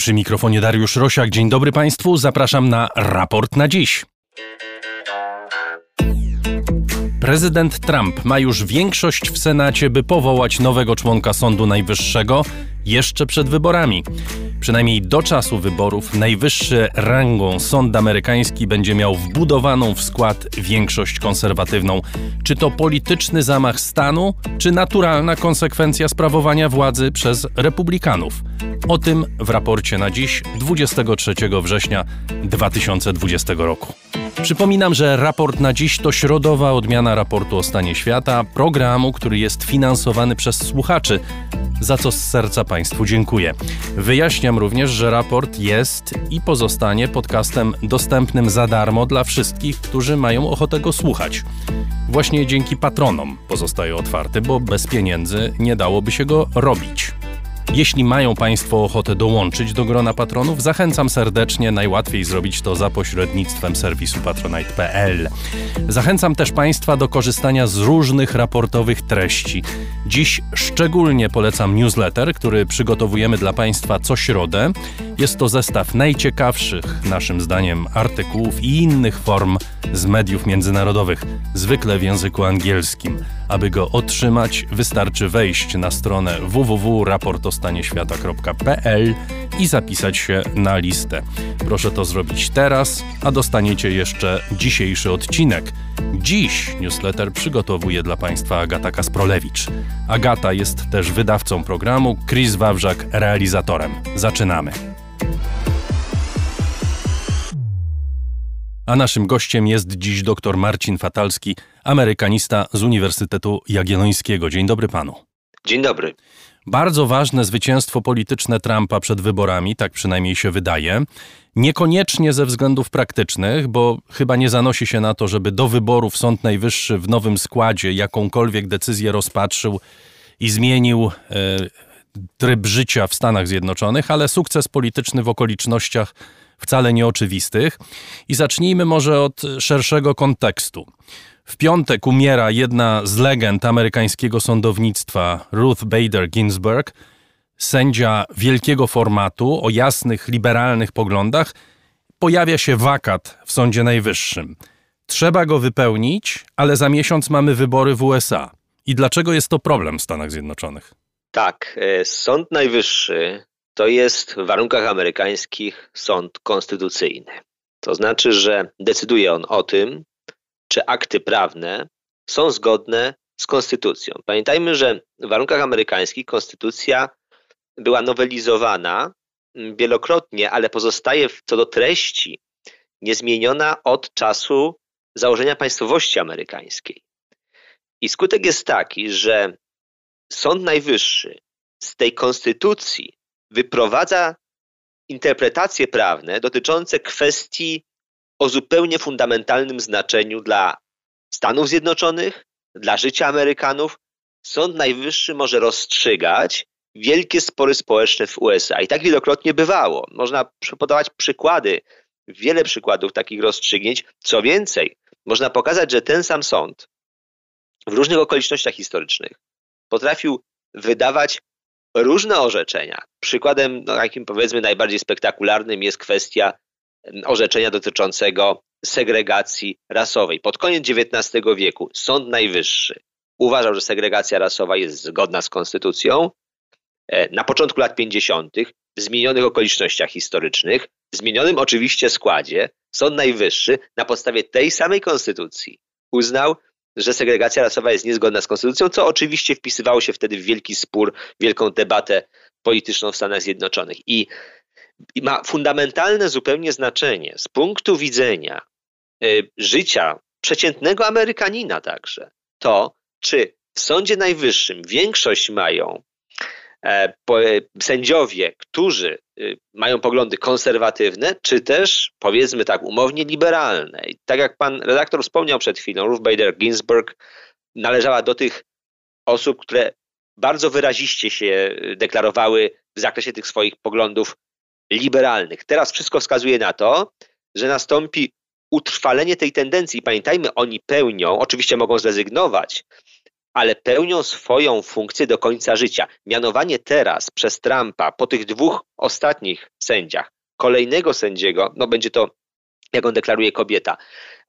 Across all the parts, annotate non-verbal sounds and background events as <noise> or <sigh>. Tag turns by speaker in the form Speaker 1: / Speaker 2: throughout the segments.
Speaker 1: Przy mikrofonie Dariusz Rosiak. Dzień dobry Państwu. Zapraszam na raport na dziś. Prezydent Trump ma już większość w Senacie, by powołać nowego członka Sądu Najwyższego jeszcze przed wyborami. Przynajmniej do czasu wyborów najwyższy rangą sąd amerykański będzie miał wbudowaną w skład większość konserwatywną. Czy to polityczny zamach stanu, czy naturalna konsekwencja sprawowania władzy przez republikanów? O tym w raporcie na dziś, 23 września 2020 roku. Przypominam, że raport na dziś to środowa odmiana raportu o stanie świata, programu, który jest finansowany przez słuchaczy, za co z serca Państwu dziękuję. Wyjaśniam również, że raport jest i pozostanie podcastem dostępnym za darmo dla wszystkich, którzy mają ochotę go słuchać. Właśnie dzięki patronom pozostaje otwarty, bo bez pieniędzy nie dałoby się go robić. Jeśli mają Państwo ochotę dołączyć do grona patronów, zachęcam serdecznie. Najłatwiej zrobić to za pośrednictwem serwisu patronite.pl. Zachęcam też Państwa do korzystania z różnych raportowych treści. Dziś szczególnie polecam newsletter, który przygotowujemy dla Państwa co środę. Jest to zestaw najciekawszych, naszym zdaniem, artykułów i innych form z mediów międzynarodowych, zwykle w języku angielskim. Aby go otrzymać, wystarczy wejść na stronę www.raportostanieświata.pl i zapisać się na listę. Proszę to zrobić teraz, a dostaniecie jeszcze dzisiejszy odcinek. Dziś newsletter przygotowuje dla Państwa Agata Kasprolewicz. Agata jest też wydawcą programu, Chris Wawrzak realizatorem. Zaczynamy. A naszym gościem jest dziś dr Marcin Fatalski, amerykanista z Uniwersytetu Jagiellońskiego. Dzień dobry panu.
Speaker 2: Dzień dobry.
Speaker 1: Bardzo ważne zwycięstwo polityczne Trumpa przed wyborami, tak przynajmniej się wydaje. Niekoniecznie ze względów praktycznych, bo chyba nie zanosi się na to, żeby do wyborów Sąd Najwyższy w nowym składzie jakąkolwiek decyzję rozpatrzył i zmienił e, tryb życia w Stanach Zjednoczonych, ale sukces polityczny w okolicznościach wcale nieoczywistych. I zacznijmy może od szerszego kontekstu. W piątek umiera jedna z legend amerykańskiego sądownictwa, Ruth Bader Ginsburg, sędzia wielkiego formatu o jasnych, liberalnych poglądach. Pojawia się wakat w Sądzie Najwyższym. Trzeba go wypełnić, ale za miesiąc mamy wybory w USA. I dlaczego jest to problem w Stanach Zjednoczonych?
Speaker 2: Tak, e, Sąd Najwyższy to jest w warunkach amerykańskich sąd konstytucyjny. To znaczy, że decyduje on o tym, czy akty prawne są zgodne z konstytucją. Pamiętajmy, że w warunkach amerykańskich konstytucja była nowelizowana wielokrotnie, ale pozostaje co do treści niezmieniona od czasu założenia państwowości amerykańskiej. I skutek jest taki, że Sąd Najwyższy z tej konstytucji wyprowadza interpretacje prawne dotyczące kwestii o zupełnie fundamentalnym znaczeniu dla Stanów Zjednoczonych, dla życia Amerykanów. Sąd Najwyższy może rozstrzygać wielkie spory społeczne w USA. I tak wielokrotnie bywało. Można podawać przykłady, wiele przykładów takich rozstrzygnięć. Co więcej, można pokazać, że ten sam sąd w różnych okolicznościach historycznych potrafił wydawać różne orzeczenia. Przykładem, no, takim powiedzmy najbardziej spektakularnym jest kwestia orzeczenia dotyczącego segregacji rasowej. Pod koniec XIX wieku Sąd Najwyższy uważał, że segregacja rasowa jest zgodna z konstytucją. E, na początku lat 50. w zmienionych okolicznościach historycznych, w zmienionym oczywiście składzie, Sąd Najwyższy na podstawie tej samej konstytucji uznał, że segregacja rasowa jest niezgodna z konstytucją, co oczywiście wpisywało się wtedy w wielki spór, wielką debatę polityczną w Stanach Zjednoczonych. I, i ma fundamentalne zupełnie znaczenie z punktu widzenia y, życia przeciętnego Amerykanina także to, czy w Sądzie Najwyższym większość mają E, e, sędziowie, którzy mają poglądy konserwatywne, czy też powiedzmy tak umownie liberalne. I tak jak pan redaktor wspomniał przed chwilą, Ruth Bader Ginsburg należała do tych osób, które bardzo wyraziście się y, deklarowały w zakresie tych swoich poglądów liberalnych. Teraz wszystko wskazuje na to, że nastąpi utrwalenie tej tendencji. Pamiętajmy, oni pełnią, oczywiście mogą zrezygnować ale pełnią swoją funkcję do końca życia. Mianowanie teraz przez Trumpa, po tych dwóch ostatnich sędziach, kolejnego sędziego, no będzie to, jak on deklaruje, kobieta,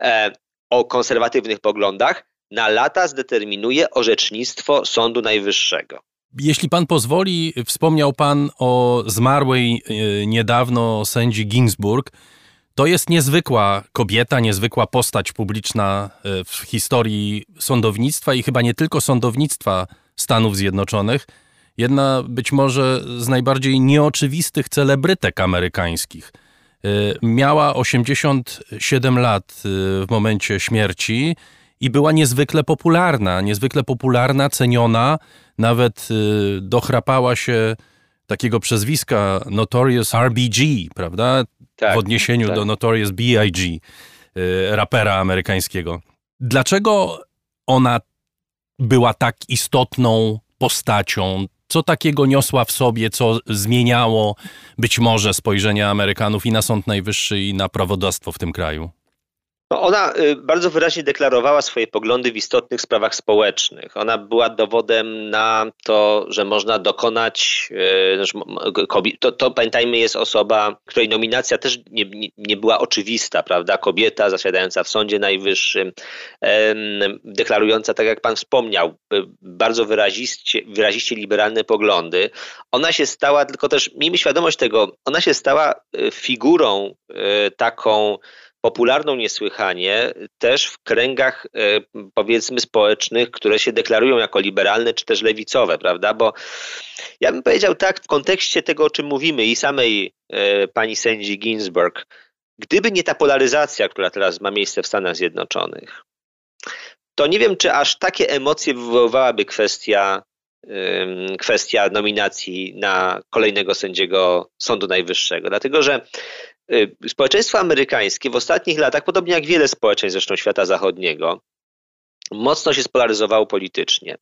Speaker 2: e, o konserwatywnych poglądach, na lata zdeterminuje orzecznictwo Sądu Najwyższego.
Speaker 1: Jeśli pan pozwoli, wspomniał pan o zmarłej e, niedawno sędzi Ginsburg. To jest niezwykła kobieta, niezwykła postać publiczna e, w historii sądownictwa i chyba nie tylko sądownictwa Stanów Zjednoczonych. Jedna być może z najbardziej nieoczywistych celebrytek amerykańskich. E, miała 87 lat w momencie śmierci i była niezwykle popularna, niezwykle popularna, ceniona, nawet dochrapała się takiego przezwiska Notorious RBG, prawda? Tak, w odniesieniu tak. do Notorious B.I.G., y, rapera amerykańskiego. Dlaczego ona była tak istotną postacią? Co takiego niosła w sobie, co zmieniało być może spojrzenie Amerykanów i na Sąd Najwyższy, i na prawodawstwo w tym kraju?
Speaker 2: No ona y, bardzo wyraźnie deklarowała swoje poglądy w istotnych sprawach społecznych. Ona była dowodem na to, że można dokonać, y, to, to pamiętajmy jest osoba, której nominacja też nie, nie była oczywista, prawda? Kobieta zasiadająca w Sądzie Najwyższym, deklarująca, tak jak pan wspomniał, y, bardzo wyraziście, wyraziście liberalne poglądy. Ona się stała, tylko też miejmy świadomość tego, ona się stała figurą taką, popularną niesłychanie też w kręgach e, powiedzmy społecznych, które się deklarują jako liberalne czy też lewicowe, prawda? Bo ja bym powiedział tak, w kontekście tego, o czym mówimy i samej e, pani sędzi Ginsburg, gdyby nie ta polaryzacja, która teraz ma miejsce w Stanach Zjednoczonych, to nie wiem, czy aż takie emocje wywoływałaby kwestia kwestia nominacji na kolejnego sędziego Sądu Najwyższego. Dlatego, że społeczeństwo amerykańskie w ostatnich latach, podobnie jak wiele społeczeństw zresztą świata zachodniego, mocno się spolaryzowało politycznie.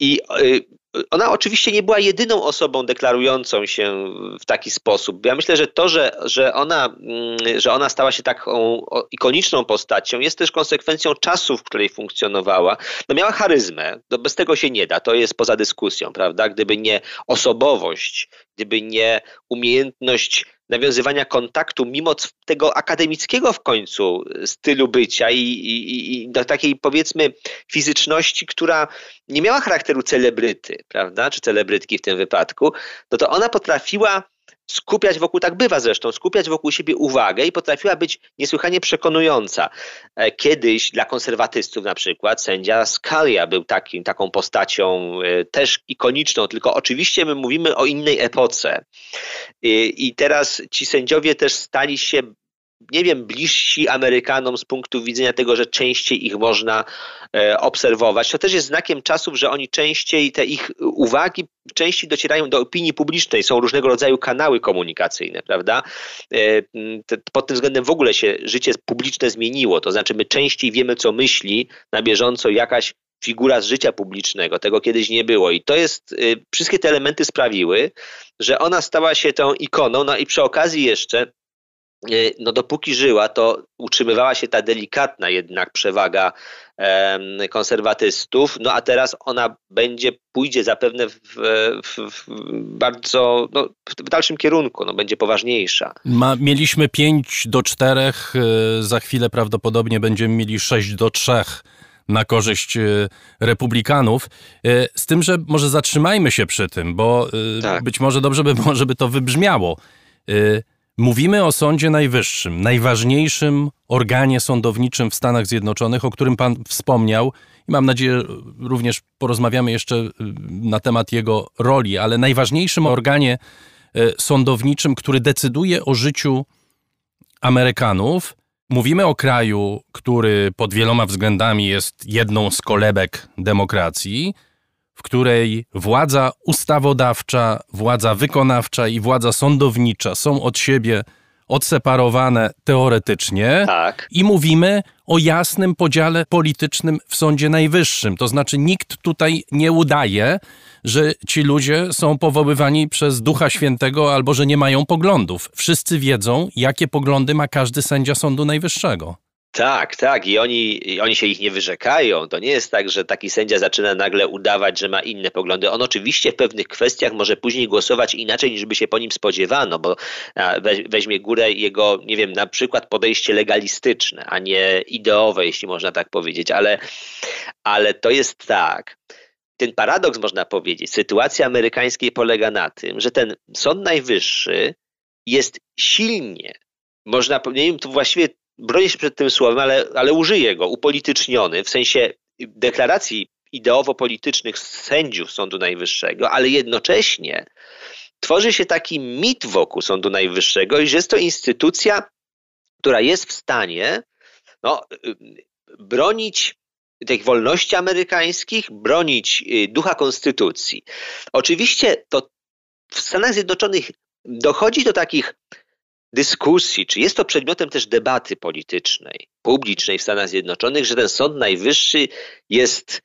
Speaker 2: I y, ona oczywiście nie była jedyną osobą deklarującą się w taki sposób. Ja myślę, że to, że, że, ona, mm, że ona stała się taką ikoniczną postacią, jest też konsekwencją czasu, w której funkcjonowała. No miała charyzmę, no bez tego się nie da, to jest poza dyskusją, prawda? Gdyby nie osobowość, gdyby nie umiejętność nawiązywania kontaktu, mimo tego akademickiego w końcu stylu bycia i, i, i do takiej powiedzmy fizyczności, która nie miała charakteru celebryty, prawda, czy celebrytki w tym wypadku, no to ona potrafiła skupiać wokół, tak bywa zresztą, skupiać wokół siebie uwagę i potrafiła być niesłychanie przekonująca. E, kiedyś dla konserwatystów na przykład sędzia Scalia był takim, taką postacią e, też ikoniczną, tylko oczywiście my mówimy o innej epoce. I teraz ci sędziowie też stali się nie wiem, bliżsi Amerykanom z punktu widzenia tego, że częściej ich można e, obserwować. To też jest znakiem czasów, że oni częściej, te ich uwagi częściej docierają do opinii publicznej. Są różnego rodzaju kanały komunikacyjne, prawda? E, pod tym względem w ogóle się życie publiczne zmieniło. To znaczy my częściej wiemy, co myśli na bieżąco jakaś figura z życia publicznego. Tego kiedyś nie było. I to jest, y, wszystkie te elementy sprawiły, że ona stała się tą ikoną. No i przy okazji jeszcze no dopóki żyła, to utrzymywała się ta delikatna jednak przewaga konserwatystów, no a teraz ona będzie, pójdzie zapewne w, w, w bardzo, no, w dalszym kierunku, no, będzie poważniejsza.
Speaker 1: Ma, mieliśmy 5 do 4, e, za chwilę prawdopodobnie będziemy mieli 6 do 3 na korzyść e, republikanów. Z tym, że może zatrzymajmy się przy tym, bo tak. być może dobrze by było, żeby to wybrzmiało. Mówimy o Sądzie Najwyższym, najważniejszym organie sądowniczym w Stanach Zjednoczonych, o którym Pan wspomniał. I mam nadzieję, również porozmawiamy jeszcze y, na temat jego roli, ale najważniejszym organie y, sądowniczym, który decyduje o życiu Amerykanów. Mówimy o kraju, który pod wieloma względami jest jedną z kolebek demokracji w której władza ustawodawcza, władza wykonawcza i władza sądownicza są od siebie odseparowane teoretycznie
Speaker 2: tak.
Speaker 1: i mówimy o jasnym podziale politycznym w Sądzie Najwyższym. To znaczy nikt tutaj nie udaje, że ci ludzie są powoływani przez Ducha Świętego albo że nie mają poglądów. Wszyscy wiedzą, jakie poglądy ma każdy sędzia Sądu Najwyższego.
Speaker 2: Tak, tak. I oni, I oni się ich nie wyrzekają. To nie jest tak, że taki sędzia zaczyna nagle udawać, że ma inne poglądy. On oczywiście w pewnych kwestiach może później głosować inaczej, niż by się po nim spodziewano, bo weźmie górę jego, nie wiem, na przykład podejście legalistyczne, a nie ideowe, jeśli można tak powiedzieć. Ale, ale to jest tak. Ten paradoks, można powiedzieć, sytuacji amerykańskiej polega na tym, że ten Sąd Najwyższy jest silnie można, nie wiem, to właściwie bronię się przed tym słowem, ale, ale użyję go, upolityczniony, w sensie deklaracji ideowo-politycznych sędziów Sądu Najwyższego, ale jednocześnie tworzy się taki mit wokół Sądu Najwyższego, i że jest to instytucja, która jest w stanie no, bronić tych wolności amerykańskich, bronić y, ducha konstytucji. Oczywiście to w Stanach Zjednoczonych dochodzi do takich dyskusji, czy jest to przedmiotem też debaty politycznej, publicznej w Stanach Zjednoczonych, że ten Sąd Najwyższy jest,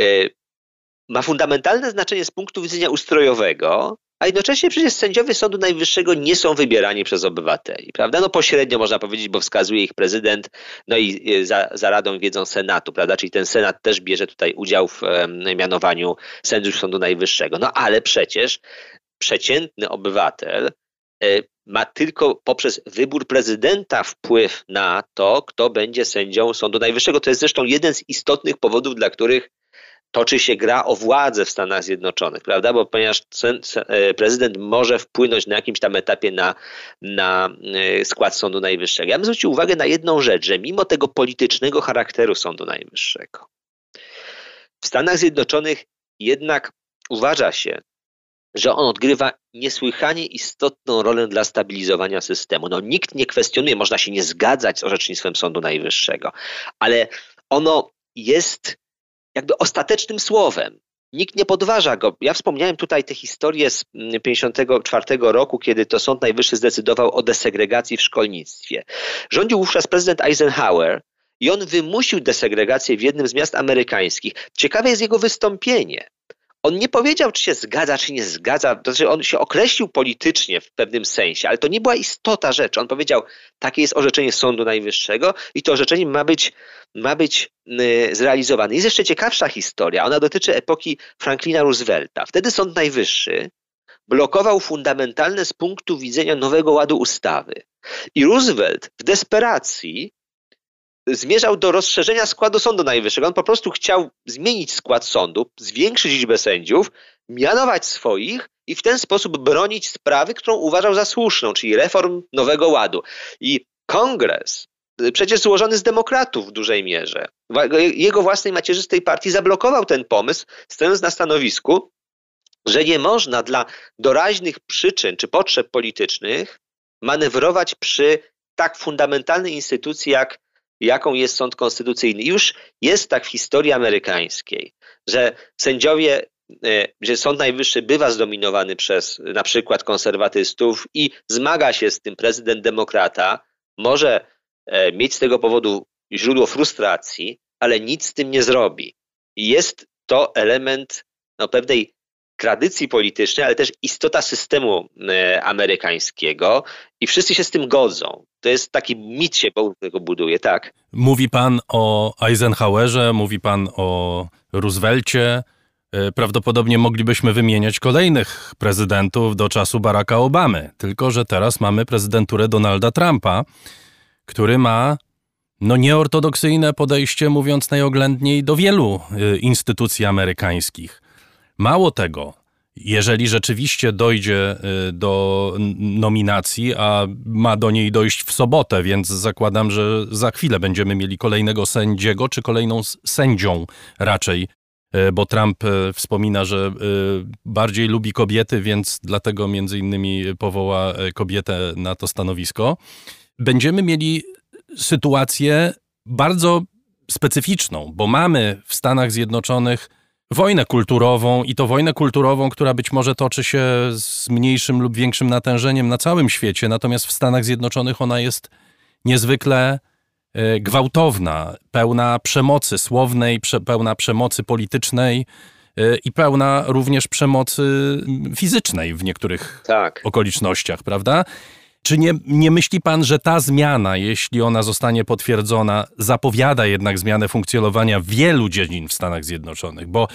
Speaker 2: e, ma fundamentalne znaczenie z punktu widzenia ustrojowego, a jednocześnie przecież sędziowie Sądu Najwyższego nie są wybierani przez obywateli, prawda? No pośrednio można powiedzieć, bo wskazuje ich prezydent, no i e, za, za radą wiedzą Senatu, prawda? Czyli ten Senat też bierze tutaj udział w mianowaniu sędziów Sądu Najwyższego. No ale przecież przeciętny obywatel ma tylko poprzez wybór prezydenta wpływ na to, kto będzie sędzią Sądu Najwyższego. To jest zresztą jeden z istotnych powodów, dla których toczy się gra o władzę w Stanach Zjednoczonych, prawda? Bo ponieważ e, prezydent może wpłynąć na jakimś tam etapie na, na e, skład Sądu Najwyższego. Ja bym zwrócił uwagę na jedną rzecz, że mimo tego politycznego charakteru Sądu Najwyższego, w Stanach Zjednoczonych jednak uważa się, że on odgrywa niesłychanie istotną rolę dla stabilizowania systemu. No, nikt nie kwestionuje, można się nie zgadzać z orzecznictwem Sądu Najwyższego, ale ono jest jakby ostatecznym słowem. Nikt nie podważa go. Ja wspomniałem tutaj tę historię z 1954 roku, kiedy to Sąd Najwyższy zdecydował o desegregacji w szkolnictwie. Rządził wówczas prezydent Eisenhower i on wymusił desegregację w jednym z miast amerykańskich. Ciekawe jest jego wystąpienie. On nie powiedział, czy się zgadza, czy nie zgadza. To znaczy, on się określił politycznie w pewnym sensie, ale to nie była istota rzeczy. On powiedział, takie jest orzeczenie Sądu Najwyższego i to orzeczenie ma być, ma być yy, zrealizowane. Jest jeszcze ciekawsza historia. Ona dotyczy epoki Franklina Roosevelta. Wtedy Sąd Najwyższy blokował fundamentalne z punktu widzenia nowego ładu ustawy. I Roosevelt w desperacji zmierzał do rozszerzenia składu Sądu Najwyższego. On po prostu chciał zmienić skład sądu, zwiększyć liczbę sędziów, mianować swoich i w ten sposób bronić sprawy, którą uważał za słuszną, czyli reform Nowego Ładu. I kongres, przecież złożony z demokratów w dużej mierze, jego własnej macierzystej partii zablokował ten pomysł, stojąc na stanowisku, że nie można dla doraźnych przyczyn czy potrzeb politycznych manewrować przy tak fundamentalnej instytucji jak jaką jest sąd konstytucyjny. Już jest tak w historii amerykańskiej, że sędziowie, e, że Sąd Najwyższy bywa zdominowany przez na przykład konserwatystów i zmaga się z tym prezydent demokrata, może e, mieć z tego powodu źródło frustracji, ale nic z tym nie zrobi. Jest to element no, pewnej tradycji politycznej, ale też istota systemu e, amerykańskiego i wszyscy się z tym godzą. To jest taki mit się tego buduje, tak.
Speaker 1: Mówi pan o Eisenhowerze, mówi pan o Roosevelcie. E, prawdopodobnie moglibyśmy wymieniać kolejnych prezydentów do czasu Baracka Obamy, tylko że teraz mamy prezydenturę Donalda Trumpa, który ma no nieortodoksyjne podejście, mówiąc najoględniej, do wielu e, instytucji amerykańskich. Mało tego, jeżeli rzeczywiście dojdzie y, do nominacji, a ma do niej dojść w sobotę, więc zakładam, że za chwilę będziemy mieli kolejnego sędziego, czy kolejną sędzią raczej, y, bo Trump y, wspomina, że bardziej lubi kobiety, więc dlatego między innymi powoła kobietę na to stanowisko. Będziemy mieli sytuację bardzo specyficzną, bo mamy w Stanach Zjednoczonych wojnę kulturową i to wojnę kulturową, która być może toczy się z mniejszym lub większym natężeniem na całym świecie, natomiast w Stanach Zjednoczonych ona jest niezwykle e, gwałtowna, pełna przemocy słownej, pełna przemocy politycznej e, i pełna również przemocy fizycznej w niektórych tak. okolicznościach, prawda? Czy nie, nie myśli pan, że ta zmiana, jeśli ona zostanie potwierdzona, zapowiada jednak zmianę funkcjonowania wielu dziedzin w Stanach Zjednoczonych? Bo,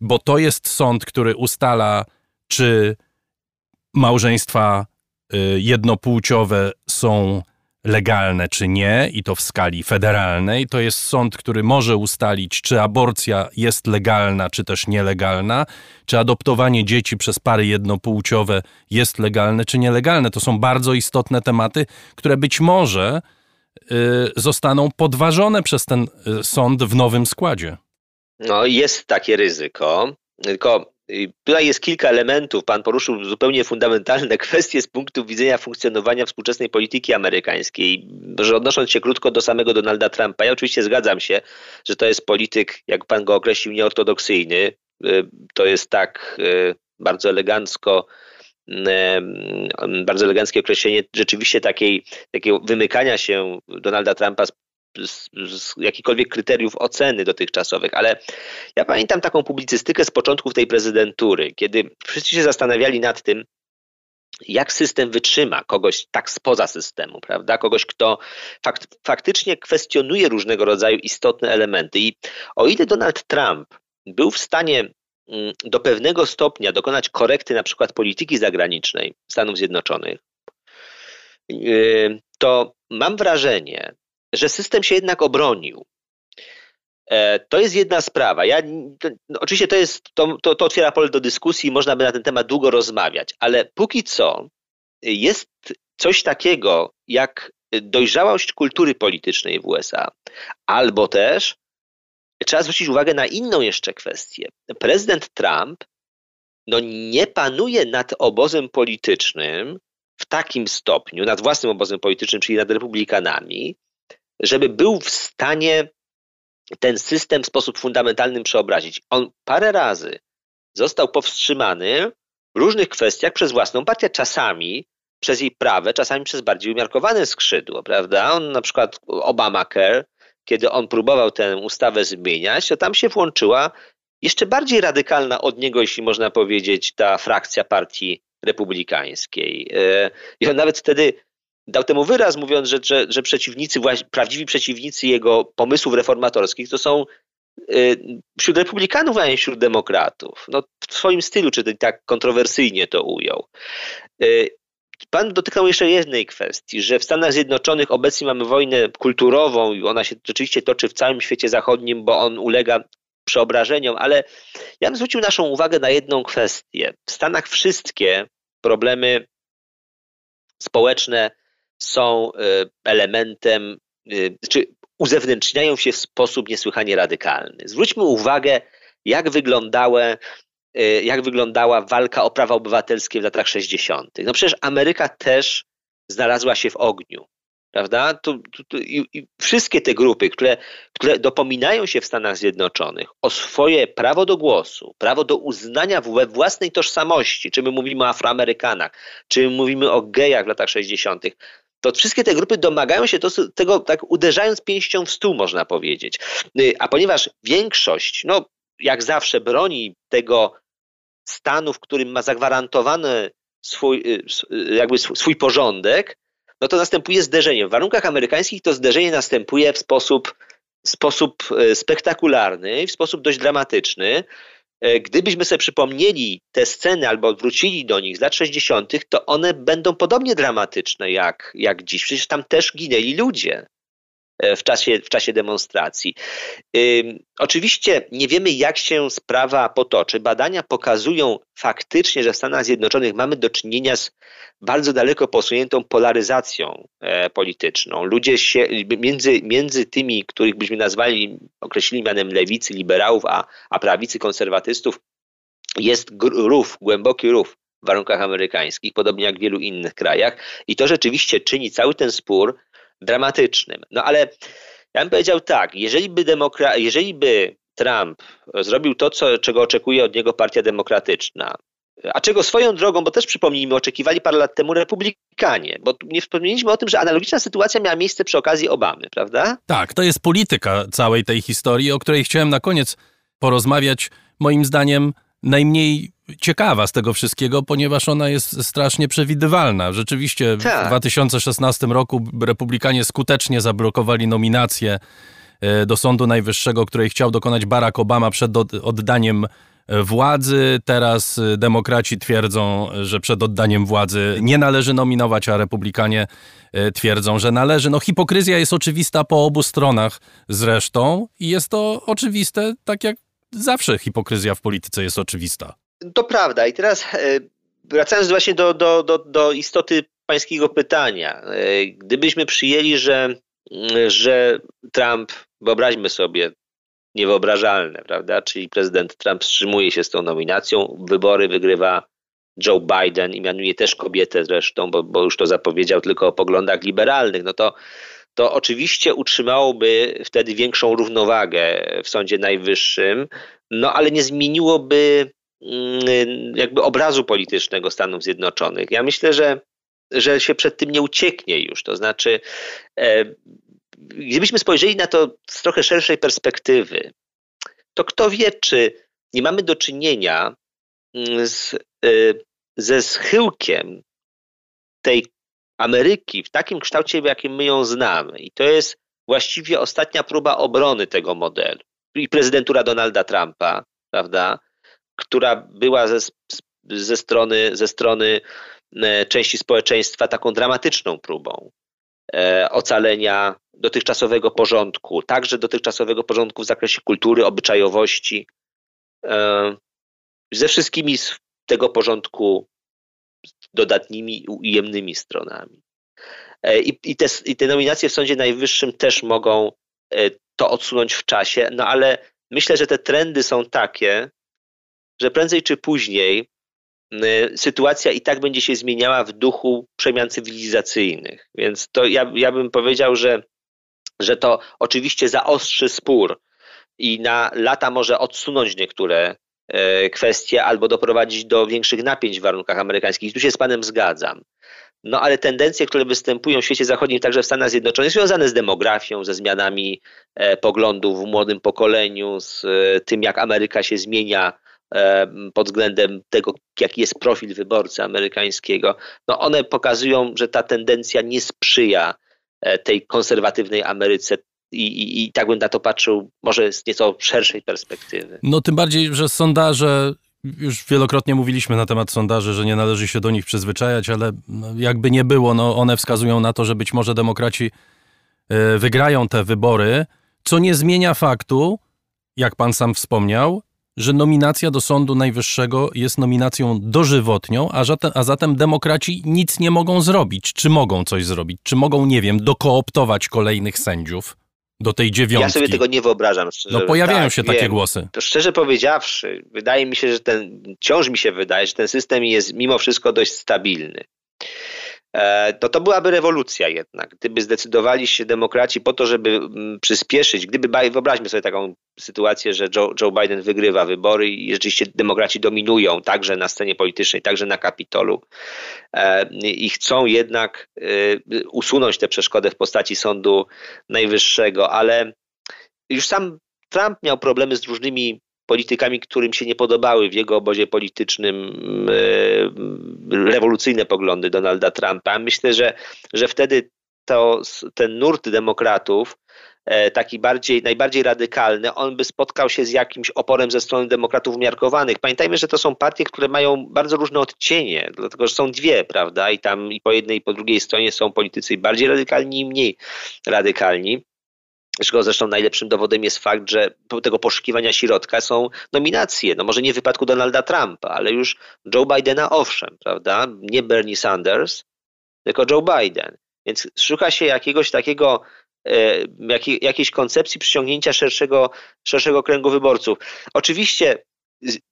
Speaker 1: bo to jest sąd, który ustala, czy małżeństwa y, jednopłciowe są legalne czy nie, i to w skali federalnej. To jest sąd, który może ustalić, czy aborcja jest legalna, czy też nielegalna, czy adoptowanie dzieci przez pary jednopłciowe jest legalne, czy nielegalne. To są bardzo istotne tematy, które być może y, zostaną podważone przez ten y, sąd w nowym składzie.
Speaker 2: No, jest takie ryzyko. Tylko Tutaj jest kilka elementów. Pan poruszył zupełnie fundamentalne <laughs> kwestie z punktu widzenia funkcjonowania współczesnej polityki amerykańskiej. Że odnosząc się krótko do samego Donalda Trumpa, ja oczywiście zgadzam się, że to jest polityk, jak pan go określił, nieortodoksyjny. Y, to jest tak y, bardzo elegancko y, bardzo eleganckie określenie rzeczywiście takiej, takiego wymykania się Donalda Trumpa z z, z jakichkolwiek kryteriów oceny dotychczasowych, ale ja pamiętam taką publicystykę z początków tej prezydentury, kiedy wszyscy się zastanawiali nad tym, jak system wytrzyma kogoś tak spoza systemu, prawda? Kogoś, kto fakt, faktycznie kwestionuje różnego rodzaju istotne elementy. I o ile Donald Trump był w stanie mm, do pewnego stopnia dokonać korekty na przykład polityki zagranicznej Stanów Zjednoczonych, yy, to mam wrażenie, że system się jednak obronił. E, to jest jedna sprawa. Ja, to, no, oczywiście to, jest, to, to, to otwiera pole do dyskusji i można by na ten temat długo rozmawiać, ale póki co jest coś takiego jak dojrzałość kultury politycznej w USA, albo też trzeba zwrócić uwagę na inną jeszcze kwestię. Prezydent Trump no, nie panuje nad obozem politycznym w takim stopniu, nad własnym obozem politycznym, czyli nad republikanami, żeby był w stanie ten system w sposób fundamentalny przeobrazić. On parę razy został powstrzymany w różnych kwestiach przez własną partię, czasami przez jej prawe, czasami przez bardziej umiarkowane skrzydło, prawda? On na przykład Obamacare, kiedy on próbował tę ustawę zmieniać, to tam się włączyła jeszcze bardziej radykalna od niego, jeśli można powiedzieć, ta frakcja partii republikańskiej. E, I on nawet wtedy dał temu wyraz, mówiąc, że, że, że przeciwnicy, prawdziwi przeciwnicy jego pomysłów reformatorskich to są y, wśród republikanów, a nie wśród demokratów. No, w swoim stylu, czy tak kontrowersyjnie to ujął. Y, pan dotykał jeszcze jednej kwestii, że w Stanach Zjednoczonych obecnie mamy wojnę kulturową i ona się rzeczywiście toczy w całym świecie zachodnim, bo on ulega przeobrażeniom, ale ja bym zwrócił naszą uwagę na jedną kwestię. W Stanach wszystkie problemy społeczne są y, elementem, y, czy uzewnętrzniają się w sposób niesłychanie radykalny. Zwróćmy uwagę, jak wyglądały jak wyglądała walka o prawa obywatelskie w latach 60. No przecież Ameryka też znalazła się w ogniu. Prawda? To i, i wszystkie te grupy, które, które dopominają się w Stanach Zjednoczonych o swoje prawo do głosu, prawo do uznania we własnej tożsamości, czy my mówimy o Afroamerykanach, czy mówimy o gejach w latach 60., to wszystkie te grupy domagają się to, tego tak uderzając pięścią w stół, można powiedzieć. Y, a ponieważ większość, no jak zawsze, broni tego stanu, w którym ma zagwarantowany swój, y, y, jakby swój porządek, no to następuje zderzenie. W warunkach amerykańskich to zderzenie następuje w sposób, sposób spektakularny, w sposób dość dramatyczny. E, gdybyśmy sobie przypomnieli te sceny albo wrócili do nich z lat 60., to one będą podobnie dramatyczne jak, jak dziś. Przecież tam też ginęli ludzie. E, w czasie, w czasie demonstracji. Oczywiście nie wiemy, jak się sprawa potoczy. Badania pokazują faktycznie, że w Stanach Zjednoczonych mamy do czynienia z bardzo daleko posuniętą polaryzacją e, polityczną. Ludzie się między, między tymi, których byśmy nazwali, określili mianem lewicy, liberałów, a, a prawicy, konserwatystów, jest rów, głęboki rów w warunkach amerykańskich, podobnie jak w wielu innych krajach. I to rzeczywiście czyni cały ten spór dramatycznym. No ale ja bym powiedział tak, jeżeli by, demokra- jeżeli by Trump zrobił to, co, czego oczekuje od niego Partia Demokratyczna, a czego swoją drogą, bo też przypomnijmy, oczekiwali parę lat temu republikanie, bo nie wspomnieliśmy o tym, że analogiczna sytuacja miała miejsce przy okazji Obamy, prawda?
Speaker 1: Tak, to jest polityka całej tej historii, o której chciałem na koniec porozmawiać. Moim zdaniem najmniej ciekawa z tego wszystkiego, ponieważ ona jest strasznie przewidywalna. Rzeczywiście tak. w 2016 roku republikanie skutecznie zablokowali nominację e, do Sądu Najwyższego, której chciał dokonać Barack Obama przed oddaniem władzy. Teraz demokraci twierdzą, że przed oddaniem władzy nie należy nominować, a republikanie e, twierdzą, że należy. No hipokryzja jest oczywista po obu stronach zresztą i jest to oczywiste, tak jak zawsze hipokryzja w polityce jest oczywista.
Speaker 2: To prawda. I teraz e, wracając właśnie do, do, do, do istoty pańskiego pytania. E, gdybyśmy przyjęli, że, że Trump, wyobraźmy sobie, niewyobrażalne, prawda? Czyli prezydent Trump wstrzymuje się z tą nominacją, wybory wygrywa Joe Biden i mianuje też kobietę zresztą, bo, bo już to zapowiedział tylko o poglądach liberalnych, no to, to oczywiście utrzymałoby wtedy większą równowagę w Sądzie Najwyższym, no ale nie zmieniłoby mm, jakby obrazu politycznego Stanów Zjednoczonych. Ja myślę, że, że się przed tym nie ucieknie już. To znaczy, e, gdybyśmy spojrzeli na to z trochę szerszej perspektywy, to kto wie, czy nie mamy do czynienia mm, z, y, ze schyłkiem tej Ameryki w takim kształcie, w jakim my ją znamy. I to jest właściwie ostatnia próba obrony tego modelu. I prezydentura Donalda Trumpa, prawda, która była ze, ze, strony, ze strony e, części społeczeństwa taką dramatyczną próbą. E, ocalenia dotychczasowego porządku, także dotychczasowego porządku w zakresie kultury, obyczajowości, e, ze wszystkimi z tego porządku dodatnimi ujemnymi stronami. I, i, te, I te nominacje w Sądzie Najwyższym też mogą to odsunąć w czasie, no ale myślę, że te trendy są takie, że prędzej czy później Y, sytuacja i tak będzie się zmieniała w duchu przemian cywilizacyjnych. Więc to ja, ja bym powiedział, że, że to oczywiście zaostrzy spór i na lata może odsunąć niektóre e, kwestie albo doprowadzić do większych napięć w warunkach amerykańskich. I tu się z panem zgadzam. No ale tendencje, które występują w świecie zachodnim, także w Stanach Zjednoczonych, związane z demografią, ze zmianami e, poglądów w młodym pokoleniu, z e, tym, jak Ameryka się zmienia pod względem tego, jaki jest profil wyborcy amerykańskiego, no one pokazują, że ta tendencja nie sprzyja e, tej konserwatywnej Ameryce i, i, I, tak bym na to patrzył, może z nieco szerszej perspektywy.
Speaker 1: No tym bardziej, że sondaże, już wielokrotnie mówiliśmy na temat sondaży, że nie należy się do nich przyzwyczajać, ale no, jakby nie było, no one wskazują na to, że być może demokraci e, wygrają te wybory, co nie zmienia faktu, jak pan sam wspomniał, że nominacja do Sądu Najwyższego jest nominacją dożywotnią, a zatem, a zatem demokraci nic nie mogą zrobić. Czy mogą coś zrobić? Czy mogą, nie wiem, dokooptować kolejnych sędziów? do tej dziewiątki.
Speaker 2: Ja sobie tego nie wyobrażam.
Speaker 1: Szczerze. No pojawiają tak, się takie wiem. głosy.
Speaker 2: To szczerze powiedziawszy, wydaje mi się, że ten, wciąż mi się wydaje, że ten system jest mimo wszystko dość stabilny. E, to to byłaby rewolucja jednak. Gdyby zdecydowali się demokraci po to, żeby mm, przyspieszyć, gdyby, wyobraźmy sobie taką sytuację, że Joe, Joe Biden wygrywa wybory i rzeczywiście demokraci dominują także na scenie politycznej, także na Kapitolu e, i chcą jednak e, usunąć tę przeszkodę w postaci Sądu Najwyższego, ale już sam Trump miał problemy z różnymi politykami, którym się nie podobały w jego obozie politycznym e, rewolucyjne poglądy Donalda Trumpa. Myślę, że, że wtedy to, ten nurt demokratów, e, taki bardziej, najbardziej radykalny, on by spotkał się z jakimś oporem ze strony demokratów umiarkowanych. Pamiętajmy, że to są partie, które mają bardzo różne odcienie, dlatego że są dwie, prawda? I tam i po jednej i po drugiej stronie są politycy bardziej radykalni i mniej radykalni. Czego zresztą najlepszym dowodem jest fakt, że tego poszukiwania środka są nominacje. No może nie w wypadku Donalda Trumpa, ale już Joe Bidena owszem, prawda? Nie Bernie Sanders, tylko Joe Biden. Więc szuka się jakiegoś takiego, e, jakiejś koncepcji przyciągnięcia szerszego, szerszego kręgu wyborców. Oczywiście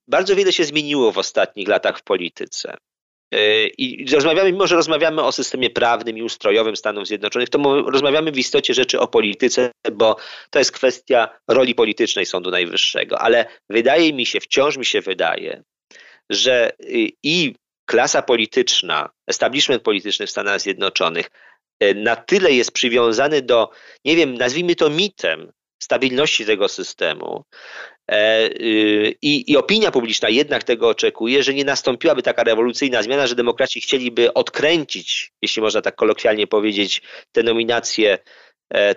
Speaker 2: bardzo wiele się zmieniło w ostatnich latach w polityce. E, I rozmawiamy, mimo że rozmawiamy o systemie prawnym i ustrojowym Stanów Zjednoczonych, to rozmawiamy w istocie rzeczy o polityce, bo to jest kwestia roli politycznej Sądu Najwyższego. Ale wydaje mi się, wciąż mi się wydaje, że i klasa polityczna, establishment polityczny w Stanach Zjednoczonych y, na tyle jest przywiązany do, nie wiem, nazwijmy to mitem stabilności tego systemu, I, I opinia publiczna jednak tego oczekuje, że nie nastąpiłaby taka rewolucyjna zmiana, że demokraci chcieliby odkręcić, jeśli można tak kolokwialnie powiedzieć, te nominacje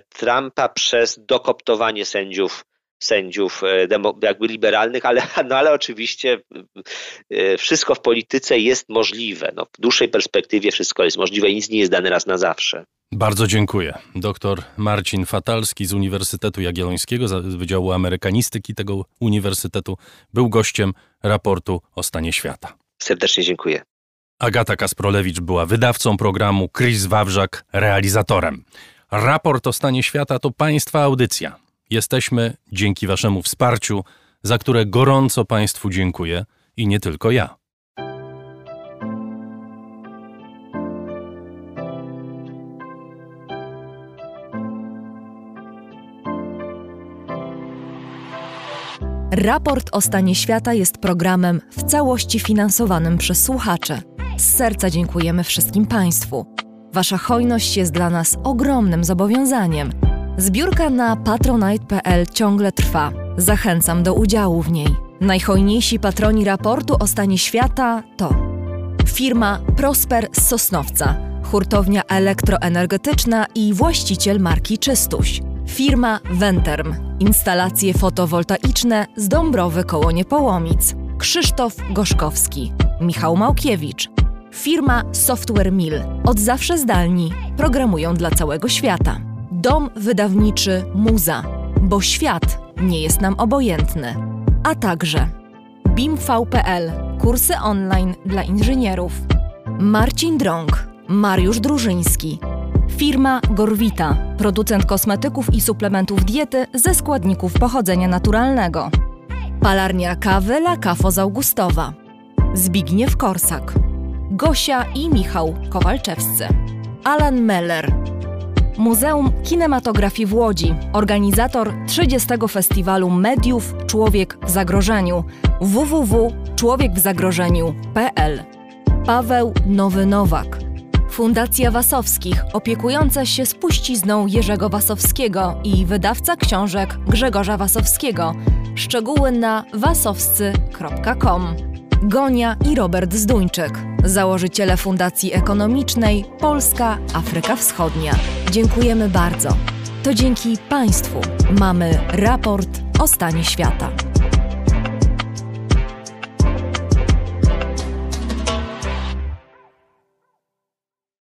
Speaker 2: Trumpa przez dokoptowanie sędziów sędziów jakby liberalnych, ale, <laughs> no ale oczywiście wszystko w polityce jest możliwe. No, w dłuższej perspektywie wszystko jest możliwe i nic nie jest dane raz na zawsze.
Speaker 1: Bardzo dziękuję. Doktor Marcin Fatalski z Uniwersytetu Jagiellońskiego, z Wydziału Amerykanistyki tego uniwersytetu, był gościem raportu o stanie świata.
Speaker 2: Serdecznie dziękuję.
Speaker 1: Agata Kasprolewicz była wydawcą programu, Chris Wawrzak realizatorem. Raport o stanie świata to Państwa audycja. Jesteśmy dzięki Waszemu wsparciu, za które gorąco Państwu dziękuję i nie tylko ja.
Speaker 3: Raport o stanie świata jest programem w całości finansowanym przez słuchaczy. Z serca dziękujemy wszystkim Państwu. Wasza hojność jest dla nas ogromnym zobowiązaniem. Zbiórka na patronite.pl ciągle trwa. Zachęcam do udziału w niej. Najhojniejsi patroni raportu o stanie świata to firma Prosper z Sosnowca, hurtownia elektroenergetyczna i właściciel marki Czystuś. Firma Venterm. Instalacje fotowoltaiczne z Dąbrowy koło Niepołomic. Krzysztof Gorzkowski. Michał Małkiewicz. Firma Software Mill. Od zawsze zdalni. Programują dla całego świata. Dom wydawniczy Muza. Bo świat nie jest nam obojętny. A także BIMV.pl. Kursy online dla inżynierów. Marcin Drąg. Mariusz Drużyński. Firma Gorwita, producent kosmetyków i suplementów diety ze składników pochodzenia naturalnego. Palarnia kawy La Cafo z Augustowa. Zbigniew Korsak. Gosia i Michał Kowalczewscy. Alan Meller. Muzeum Kinematografii w Łodzi, organizator 30. Festiwalu Mediów Człowiek w Zagrożeniu www.człowiekwzagrożeniu.pl Paweł Nowy Nowak Fundacja Wasowskich, opiekująca się spuścizną Jerzego Wasowskiego i wydawca książek Grzegorza Wasowskiego. Szczegóły na wasowscy.com. Gonia i Robert Zduńczyk, założyciele Fundacji Ekonomicznej Polska Afryka Wschodnia. Dziękujemy bardzo. To dzięki Państwu mamy raport o stanie świata.